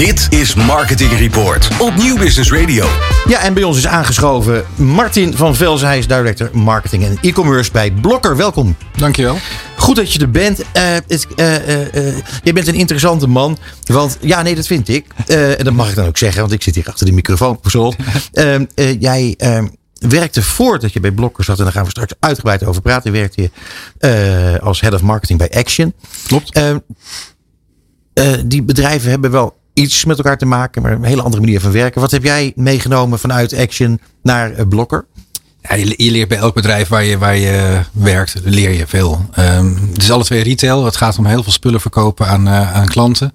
Dit is Marketing Report op Nieuw Business Radio. Ja, en bij ons is aangeschoven Martin van Velzen. Hij is director marketing en e-commerce bij Blokker. Welkom. Dankjewel. Goed dat je er bent. Uh, het, uh, uh, je bent een interessante man. Want ja, nee, dat vind ik. en dat mag ik dan ook zeggen, want ik zit hier achter de microfoon. Ehm, jij ehm, werkte voordat je bij Blokker zat. En daar gaan we straks uitgebreid over praten. Werkte je als head of marketing bij Action. Klopt. Ehm, die bedrijven hebben wel iets met elkaar te maken, maar een hele andere manier van werken. Wat heb jij meegenomen vanuit Action naar uh, Blokker? Je, leert bij elk bedrijf waar je, waar je werkt, leer je veel. Um, het is alle twee retail. Het gaat om heel veel spullen verkopen aan, uh, aan klanten.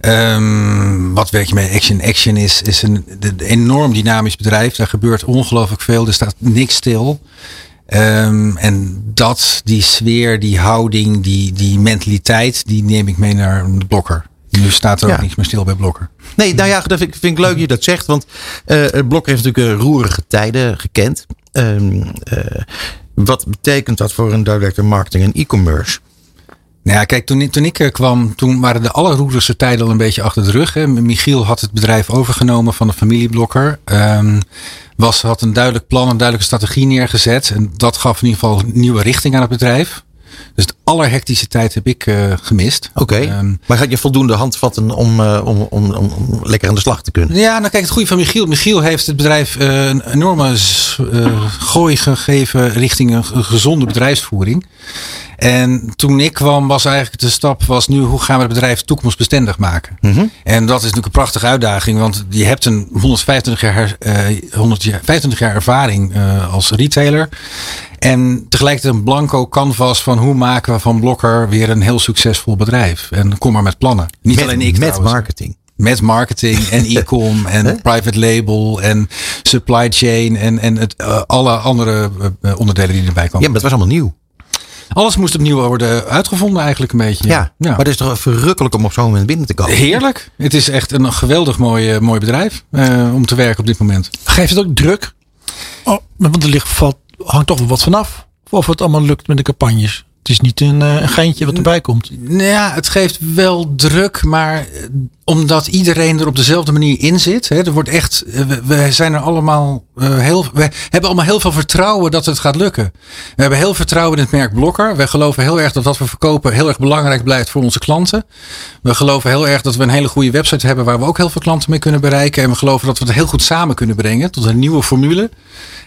Um, wat werk je met Action? Action is, is een, enorm dynamisch bedrijf. Daar gebeurt ongelooflijk veel. Er staat niks stil. Um, en dat, die sfeer, die houding, die, die mentaliteit, die neem ik mee naar de blokker. Nu staat er ook niets meer stil bij Blokker. Nee, nou ja, dat vind ik, vind ik leuk dat je dat zegt. Want uh, Blokker heeft natuurlijk roerige tijden gekend. Um, uh, wat betekent dat voor een director marketing en e-commerce? Nou ja, kijk, toen, toen ik kwam, toen waren de allerroerigste tijden al een beetje achter de rug. Hè. Michiel had het bedrijf overgenomen van de familieblokker. Um, was, had een duidelijk plan, een duidelijke strategie neergezet. En dat gaf in ieder geval een nieuwe richting aan het bedrijf. Dus de allerhectische tijd heb ik uh, gemist. Oké. Okay. Um, maar gaat je voldoende handvatten om, uh, om, om, om, om, lekker aan de slag te kunnen? Ja, nou kijk, het goede van Michiel. Michiel heeft het bedrijf uh, een enorme gooi gegeven richting een gezonde bedrijfsvoering. En toen ik kwam, was eigenlijk de stap was nu hoe gaan we het bedrijf toekomstbestendig maken. Mm -hmm. En dat is natuurlijk een prachtige uitdaging, want je hebt een 125 jaar, uh, 125 jaar ervaring als retailer. En tegelijkertijd een blanco canvas van hoe maken we van Blokker weer een heel succesvol bedrijf. En kom maar met plannen. Niet met, alleen ik Met trouwens. marketing. Met marketing en e-com en private label en supply chain en, en het, uh, alle andere uh, onderdelen die erbij komen. Ja, maar dat was allemaal nieuw. Alles moest opnieuw worden uitgevonden eigenlijk een beetje. Ja, ja. maar het is toch verrukkelijk om op zo'n moment binnen te komen. Heerlijk. Het is echt een geweldig mooi, mooi bedrijf uh, om te werken op dit moment. Geeft het ook druk? Oh, want er ligt, valt, hangt toch wel wat vanaf. Of het allemaal lukt met de campagnes. Het is niet een, een geintje wat erbij komt. Nou ja, het geeft wel druk, maar omdat iedereen er op dezelfde manier in zit. Hè, er wordt echt, we, we zijn er allemaal uh, heel, we hebben allemaal heel veel vertrouwen dat het gaat lukken. We hebben heel vertrouwen in het merk Blokker. We geloven heel erg dat wat we verkopen heel erg belangrijk blijft voor onze klanten. We geloven heel erg dat we een hele goede website hebben waar we ook heel veel klanten mee kunnen bereiken. En we geloven dat we het heel goed samen kunnen brengen tot een nieuwe formule.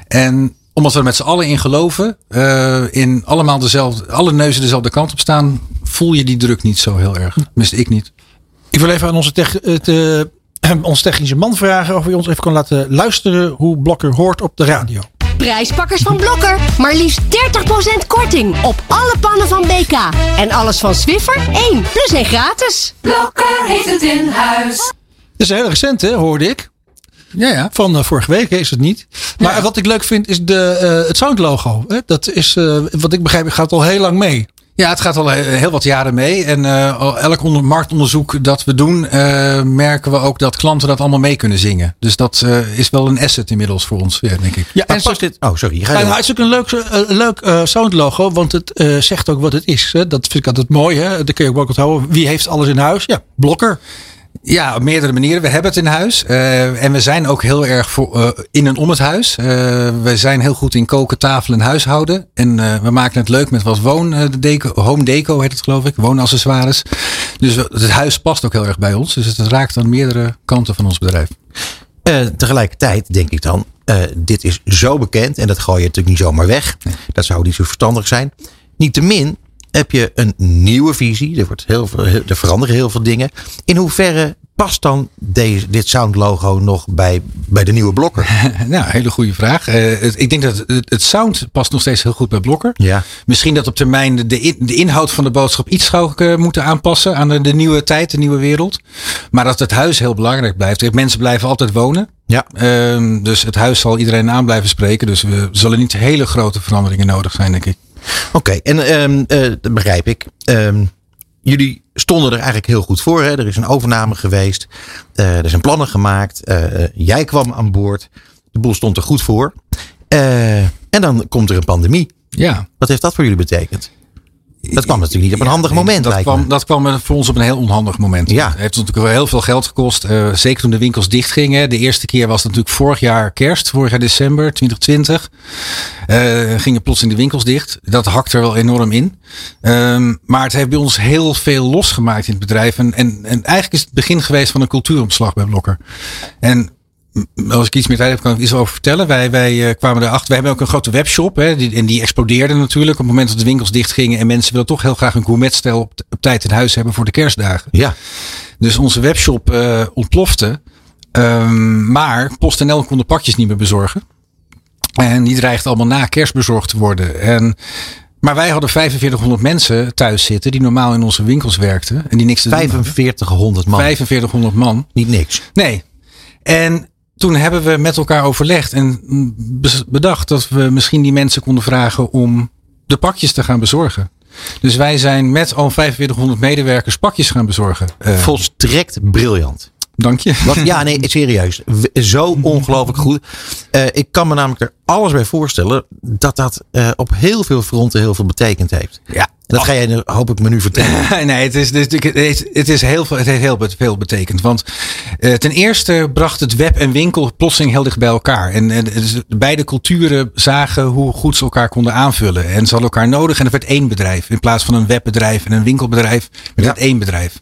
En omdat we er met z'n allen in geloven, uh, in allemaal dezelfde, alle neuzen dezelfde kant op staan, voel je die druk niet zo heel erg. Tenminste, ik niet. Ik wil even aan onze, tech, te, uh, onze technische man vragen of hij ons even kan laten luisteren hoe Blokker hoort op de radio. Prijspakkers van Blokker. Maar liefst 30% korting op alle pannen van BK. En alles van Swiffer 1 plus 1 gratis. Blokker heeft het in huis. Dat is heel recent, hè, hoorde ik. Ja, ja. Van uh, vorige week is het niet. Maar ja. wat ik leuk vind is de, uh, het sound logo. Hè? Dat is, uh, wat ik begrijp, gaat al heel lang mee. Ja, het gaat al heel wat jaren mee. En elk onder, marktonderzoek dat we doen, merken we ook dat klanten dat allemaal mee kunnen zingen. Dus dat is wel een asset inmiddels voor ons, ja, denk ik. Ja, en past dit. Oh, sorry. Ga je het is ook een leuk, leuk sound logo, want het zegt ook wat het is. Hè? Dat vind ik altijd mooi. Hè? Dan kun je ook onthouden. Wie heeft alles in huis? Ja, Blokker. Ja, op meerdere manieren. We hebben het in huis. Uh, en we zijn ook heel erg voor, uh, in en om het huis. Uh, we zijn heel goed in koken, tafelen en huishouden. En we maken het leuk met wat woon, deco, home deco heet het geloof ik. Woonaccessoires. Dus het huis past ook heel erg bij ons. Dus het raakt aan meerdere kanten van ons bedrijf. tegelijkertijd denk ik dan, dit is zo bekend. En dat gooi je natuurlijk niet zomaar weg. Dat zou niet zo verstandig zijn. Niettemin heb je een nieuwe visie. Er, wordt heel veel, er veranderen heel veel dingen. In hoeverre past dan deze, dit sound logo nog bij, bij de nieuwe blokker? nou, hele goede vraag. Uh, het, ik denk dat het, het, sound past nog steeds heel goed bij blokker. Ja. Misschien dat op termijn de, de, de inhoud van de boodschap iets zou uh, moeten aanpassen aan de, de, nieuwe tijd, de nieuwe wereld. Maar dat het huis heel belangrijk blijft. Mensen blijven altijd wonen. Ja. Uh, dus het huis zal iedereen aan blijven spreken. Dus we zullen niet hele grote veranderingen nodig zijn, denk ik. Oké, okay, en um, uh, dat begrijp ik. Um, jullie stonden er eigenlijk heel goed voor. Hè? Er is een overname geweest. Uh, er zijn plannen gemaakt. Uh, jij kwam aan boord. De boel stond er goed voor. en dan komt er een pandemie. Ja. Wat heeft dat voor jullie betekend? Dat kwam natuurlijk niet op een handig moment, dat lijkt kwam, me. dat kwam voor ons op een heel onhandig moment. Ja. Het heeft natuurlijk wel heel veel geld gekost. eh, zeker toen de winkels dichtgingen. De eerste keer was het natuurlijk vorig jaar kerst. Vorig jaar december 2020. eh gingen plotseling de winkels dicht. Dat hakt er wel enorm in. Ehm, maar het heeft bij ons heel veel losgemaakt in het bedrijf. En, en, en eigenlijk is het begin geweest van een cultuuromslag bij Blokker. En als ik iets meer tijd heb, kan ik iets over vertellen. Wij, wij eh, kwamen erachter. Wij hebben ook een grote webshop. Hè, die, en die explodeerde natuurlijk. Op het moment dat de winkels dichtgingen. En mensen willen toch heel graag een gourmetstijl op, op tijd in huis hebben voor de kerstdagen. Ja, Dus onze webshop eh, ontplofte. Ehm, maar PostNL kon de pakjes niet meer bezorgen. En die dreigde allemaal na kerst bezorgd te worden. En, maar wij hadden 4500 mensen thuis zitten die normaal in onze winkels werkten. En die niks te doen hadden. 4500 man. 4500 man. Niet niks. Nee. En toen hebben we met elkaar overlegd en be- bedacht dat we misschien die mensen konden vragen om de pakjes te gaan bezorgen. Dus wij zijn met al 4500 medewerkers pakjes gaan bezorgen. Eh, Volstrekt briljant. dank je. Wat, ja, nee, serieus. Zo ongelooflijk goed. Eh, ik kan me namelijk er alles bij voorstellen dat dat eh, op heel veel fronten heel veel betekend heeft. Ja. Dat ga jij, nu, hoop ik, me nu vertellen. nee, het is, het is, het is, het is heel veel, het heeft heel veel betekend. Want eh, ten eerste bracht het web en winkel plotseling heel dicht bij elkaar. En, en dus beide culturen zagen hoe goed ze elkaar konden aanvullen. En ze hadden elkaar nodig en er werd één bedrijf. In plaats van een webbedrijf en een winkelbedrijf, werd het één bedrijf.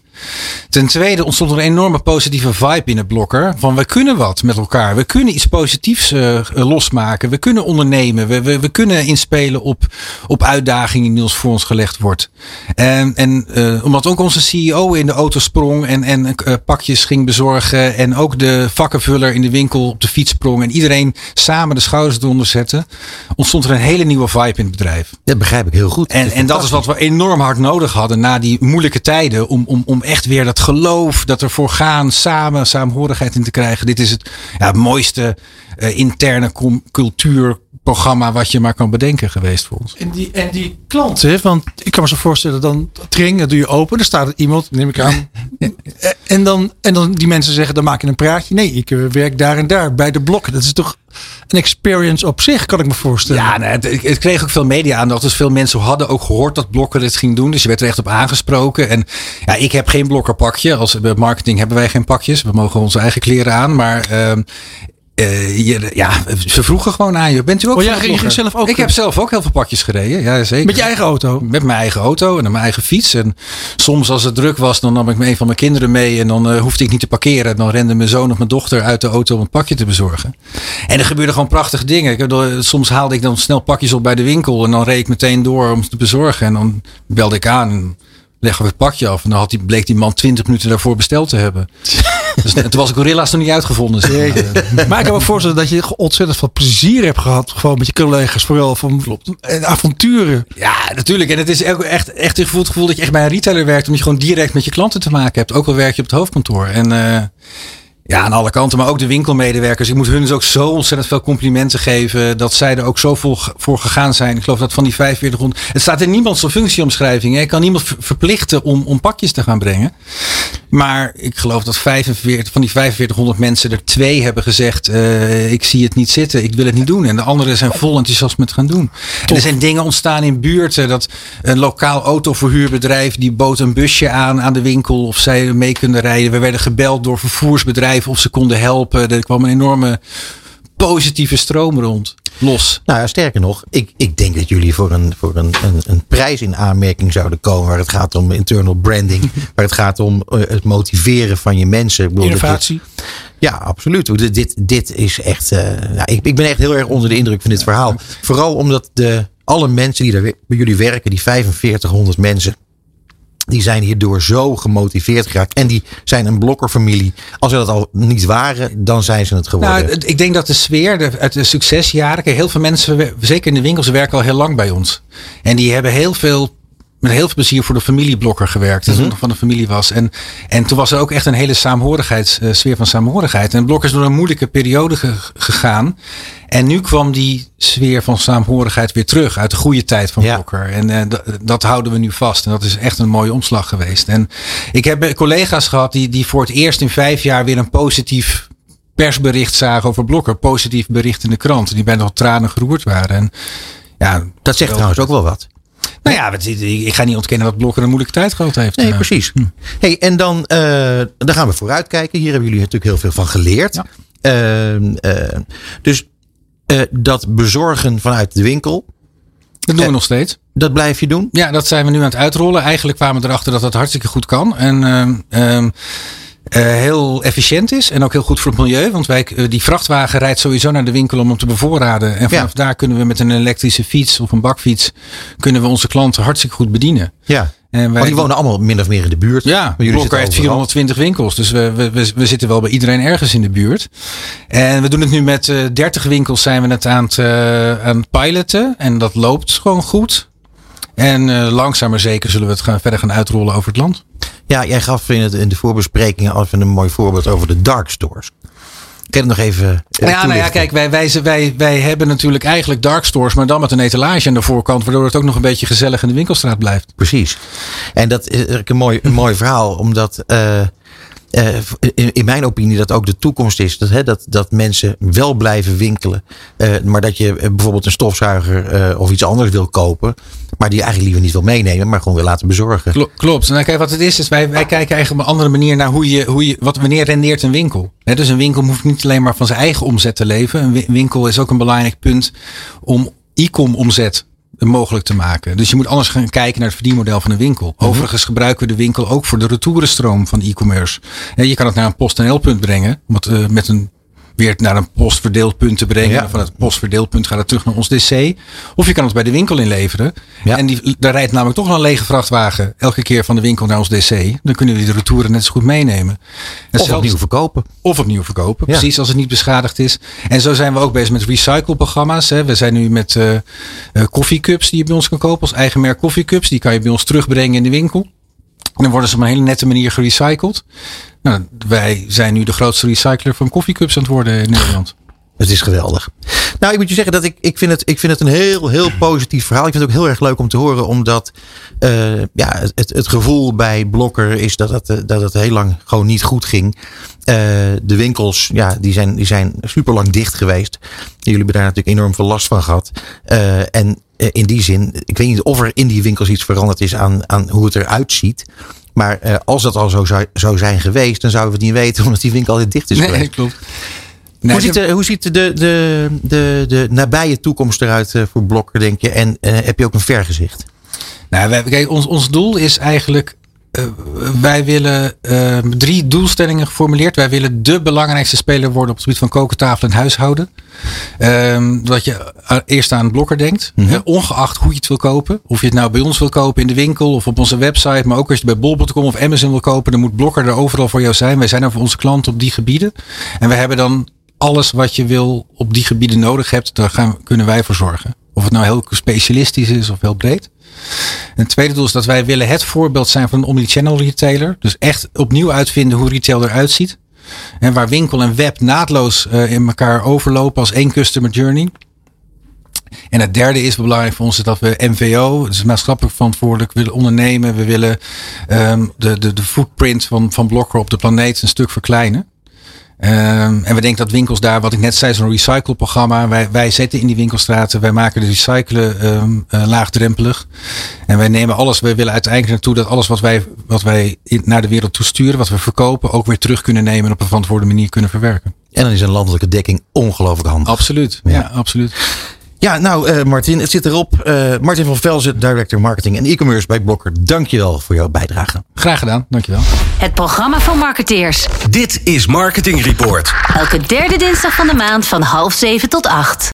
Ten tweede ontstond er een enorme positieve vibe in het blokker. Van we kunnen wat met elkaar. We kunnen iets positiefs eh, losmaken. We kunnen ondernemen. We, we, we kunnen inspelen op, op uitdagingen die ons voor ons gelegd wordt. En, en eh, omdat ook onze CEO in de auto sprong en, en eh, pakjes ging bezorgen. En ook de vakkenvuller in de winkel op de fiets sprong. En iedereen samen de schouders eronder zette. Ontstond er een hele nieuwe vibe in het bedrijf. Dat begrijp ik heel goed. En, en dat is wat we enorm hard nodig hadden na die moeilijke tijden. Om, om, om echt weer dat geloof, dat ervoor gaan, samen, saamhorigheid in te krijgen. Dit is het ja, mooiste eh, interne com- cultuurprogramma wat je maar kan bedenken geweest voor ons. En die, en die klanten, want ik kan me zo voorstellen, dan het ring, dat doe je open, er staat iemand, neem ik aan. Eh, en, dan, en dan die mensen zeggen, dan maak je een praatje. Nee, ik eh, werk daar en daar, bij de blokken. Dat is toch een experience op zich, kan ik me voorstellen. Ja, nee, het, het kreeg ook veel media-aandacht. Dus veel mensen hadden ook gehoord dat Blokker dit ging doen. Dus je werd er echt op aangesproken. En ja, ik heb geen blokkerpakje. Als bij marketing hebben wij geen pakjes. We mogen onze eigen kleren aan. Maar ehm, eh, je, ja, ze vroegen gewoon aan je. Bent u ook Oh, ging- je ging Blokker? zelf ook- Ik heb zelf ook heel veel pakjes gereden. Ja, zeker. Met je eigen auto. Met mijn eigen auto en mijn eigen fiets. En soms als het druk was, dan nam ik een van mijn kinderen mee. En dan eh, hoefde ik niet te parkeren. Dan rende mijn zoon of mijn dochter uit de auto om een pakje te bezorgen. En er gebeurden gewoon prachtige dingen. Ik, bedoel, soms haalde ik dan snel pakjes op bij de winkel. En dan reed ik meteen door om ze te bezorgen. En dan belde ik aan en leggen we het pakje af. En dan had die, bleek die man 20 minuten daarvoor besteld te hebben. dus toen was Gorilla's nog niet uitgevonden. zeg maar. Eh, ik kan me voorstellen dat je ontzettend veel plezier hebt gehad. Gewoon met je collega's, vooral van en avonturen. Ja, natuurlijk. En het is ook echt, echt het gevoel, het gevoel dat je echt bij een retailer werkt. Omdat je gewoon direct met je klanten te maken hebt. Ook al werk je op het hoofdkantoor. En eh, ja, aan alle kanten. Maar ook de winkelmedewerkers. Ik moet hun dus ook zo ontzettend veel complimenten geven. Dat zij er ook zo vol voor gegaan zijn. Ik geloof dat van die 4500. Het staat in niemands functieomschrijving. hè. Ik kan niemand ver- verplichten om, om pakjes te gaan brengen. Maar ik geloof dat 45, van die 4500 mensen er twee hebben gezegd. eh, ik zie het niet zitten. Ik wil het niet doen. En de anderen zijn vol enthousiast met gaan doen. En er zijn dingen ontstaan in buurten. Dat een lokaal autoverhuurbedrijf. Die bood een busje aan aan de winkel. Of zij mee kunnen rijden. We werden gebeld door vervoersbedrijven. Of ze konden helpen. Er kwam een enorme positieve stroom rond. Los. Nou ja, sterker nog, ik, ik denk dat jullie voor, een, voor een, een, een prijs in aanmerking zouden komen. Waar het gaat om internal branding. waar het gaat om eh, het motiveren van je mensen. Ik bedoel, dat- Innovatie. Ja, absoluut. Dit, dit, dit is echt. eh, nou, ik, ik ben echt heel erg onder de indruk van dit verhaal. Vooral omdat de, alle mensen die daar bij jullie werken, die 4500 mensen. Die zijn hierdoor zo gemotiveerd geraakt. En die zijn een blokkerfamilie. Als ze dat al niet waren, dan zijn ze het geworden. Nou, het- ik denk dat de sfeer de, de succesjaren. Heel veel mensen, zeker in de winkels, werken al heel lang bij ons. En die hebben heel veel. Met heel veel plezier voor de familieblokker gewerkt. Dat nog van de familie was. En, en toen was er ook echt een hele saamhorigheids, eh, sfeer van saamhorigheid. En Blokker is door een moeilijke periode ge- gegaan. En nu kwam die sfeer van saamhorigheid weer terug. Uit de goede tijd van Ja. Blokker. En eh, dat, houden we nu vast. En dat is echt een mooie omslag geweest. En ik heb eh, collega's gehad die, die voor het eerst in vijf jaar weer een positief persbericht zagen over Blokker. Positief bericht in de krant. Die bijna tot tranen geroerd waren. En ja, dat zegt trouwens ook wel wat. Nou ja, ik ga niet ontkennen dat Blokker een moeilijke tijd gehad heeft. Nee, Eh, precies. Hey, en dan, eh, dan gaan we vooruitkijken. Hier hebben jullie natuurlijk heel veel van geleerd. Ja. Ehm, eh, dus eh, dat bezorgen vanuit de winkel, Dat doen we nog steeds. dat blijf je doen? Ja, dat zijn we nu aan het uitrollen. Eigenlijk kwamen we erachter dat dat hartstikke goed kan. En eh, heel efficiënt is. En ook heel goed voor het milieu. Want wij, eh, die vrachtwagen rijdt sowieso naar de winkel om hem te bevoorraden. En vanaf daar kunnen we met een elektrische fiets of een bakfiets... kunnen we onze klanten hartstikke goed bedienen. Ja. En wij, Want die wonen allemaal min of meer in de buurt. Ja, Blokker heeft overal. 420 winkels. Dus we, we, we, zitten wel bij iedereen ergens in de buurt. En we doen het nu met eh 30 winkels zijn we het aan het, eh, aan het piloten. En dat loopt gewoon goed. En eh, langzaam maar zeker zullen we het gaan, verder gaan uitrollen over het land. Ja, jij gaf in, het, in de voorbesprekingen al een mooi voorbeeld over de dark stores. Kan je het nog even eh, Ja, nou ja, toelichten? kijk, wij, wij, wij, wij hebben natuurlijk eigenlijk dark stores, maar dan met een etalage aan de voorkant, waardoor het ook nog een beetje gezellig in de winkelstraat blijft. Precies. En dat is een mooi, een mooi verhaal, omdat eh, eh, in, mijn opinie dat ook de toekomst is. Dat, hè, dat, dat mensen wel blijven winkelen, eh, maar dat je eh, bijvoorbeeld een stofzuiger of iets anders wil kopen, maar die eigenlijk liever niet wil meenemen, maar gewoon wil laten bezorgen. Klo- Klopt. Nou, kijk, wat het is, is wij, wij kijken eigenlijk op een andere manier naar hoe je, hoe je wat, wanneer rendeert een winkel. Dus een winkel hoeft niet alleen maar van zijn eigen omzet te leven. Een wi- winkel is ook een belangrijk punt om e-com omzet mogelijk te maken. Dus je moet anders gaan kijken naar het verdienmodel van een winkel. Overigens gebruiken we de winkel ook voor de retourenstroom van e-commerce. Je kan het naar een PostNL punt brengen, wat, eh, met een weer naar een postverdeelpunt te brengen. Ja. Van het postverdeelpunt gaat het terug naar ons DC. Of je kan het bij de winkel inleveren. Ja. En die, daar rijdt namelijk toch wel een lege vrachtwagen elke keer van de winkel naar ons DC. Dan kunnen we die retouren net zo goed meenemen. En Of zelfs- opnieuw verkopen. of opnieuw verkopen. Ja. Precies, als het niet beschadigd is. En zo zijn we ook bezig met recycleprogramma's. Hè. We zijn nu met eh eh, koffiecups die je bij ons kan kopen. Als eigen merk koffiecups. Die kan je bij ons terugbrengen in de winkel. Dan worden ze op een hele nette manier gerecycled. Nou, wij zijn nu de grootste recycler van koffiecups aan het worden in Nederland. Het is geweldig. Nou, ik moet je zeggen dat ik, ik, vind, het, ik vind het een heel, heel positief verhaal. Ik vind het ook heel erg leuk om te horen, omdat eh, ja, het, het gevoel bij Blokker is dat het, eh, dat het heel lang gewoon niet goed ging. Eh, de winkels, ja, die zijn, die zijn super lang dicht geweest. Jullie hebben daar natuurlijk enorm veel last van gehad. Eh, en in die zin, ik weet niet of er in die winkels iets veranderd is aan, aan hoe het eruit ziet. Maar eh, als dat al zo zou, zou zijn geweest, dan zouden we het niet weten, omdat die winkel altijd dicht is geweest. klopt. hoe, ziet de, hoe ziet de, de, de, de nabije toekomst eruit eh, voor Blokker, denk je? En eh, heb je ook een vergezicht? Nou, wij, kijk, ons, ons doel is eigenlijk. Eh, wij willen eh, drie doelstellingen geformuleerd. Wij willen de belangrijkste speler worden op het gebied van koken, tafel en huishouden. Ehm, dat je eerst aan blokker denkt. hè, ongeacht hoe je het wil kopen. Of je het nou bij ons wil kopen in de winkel of op onze website. Maar ook als je het bij bol.com of Amazon wil kopen. Dan moet blokker er overal voor jou zijn. Wij zijn er voor onze klanten op die gebieden. En we hebben dan alles wat je wil op die gebieden nodig hebt. Daar gaan, kunnen wij voor zorgen. Of het nou heel specialistisch is of heel breed. En het tweede doel is dat wij willen het voorbeeld zijn van een omnichannel retailer. Dus echt opnieuw uitvinden hoe retail eruit ziet. En waar winkel en web naadloos eh, in elkaar overlopen als één customer journey. En het derde is belangrijk voor ons dat we MVO, dus maatschappelijk verantwoordelijk, willen ondernemen. We willen ehm, de, de, de footprint van, van Blokker op de planeet een stuk verkleinen. Ehm, en we denken dat winkels daar, wat ik net zei, zo'n recycleprogramma. Wij, wij zetten in die winkelstraten, wij maken de recyclen ehm, eh, laagdrempelig. En wij nemen alles, wij willen uiteindelijk naartoe dat alles wat wij, wat wij in, naar de wereld toesturen, wat we verkopen, ook weer terug kunnen nemen en op een verantwoorde manier kunnen verwerken. En dan is een landelijke dekking ongelooflijk handig. Absoluut. Ja. Ja, absoluut. Ja, nou eh, Martin, het zit erop. Eh, Martin van Velzen, Director Marketing en E-Commerce bij Blokker. Dankjewel voor jouw bijdrage. Graag gedaan, dankjewel. Het programma van marketeers. Dit is Marketing Report. Elke derde dinsdag van de maand van half zeven tot acht.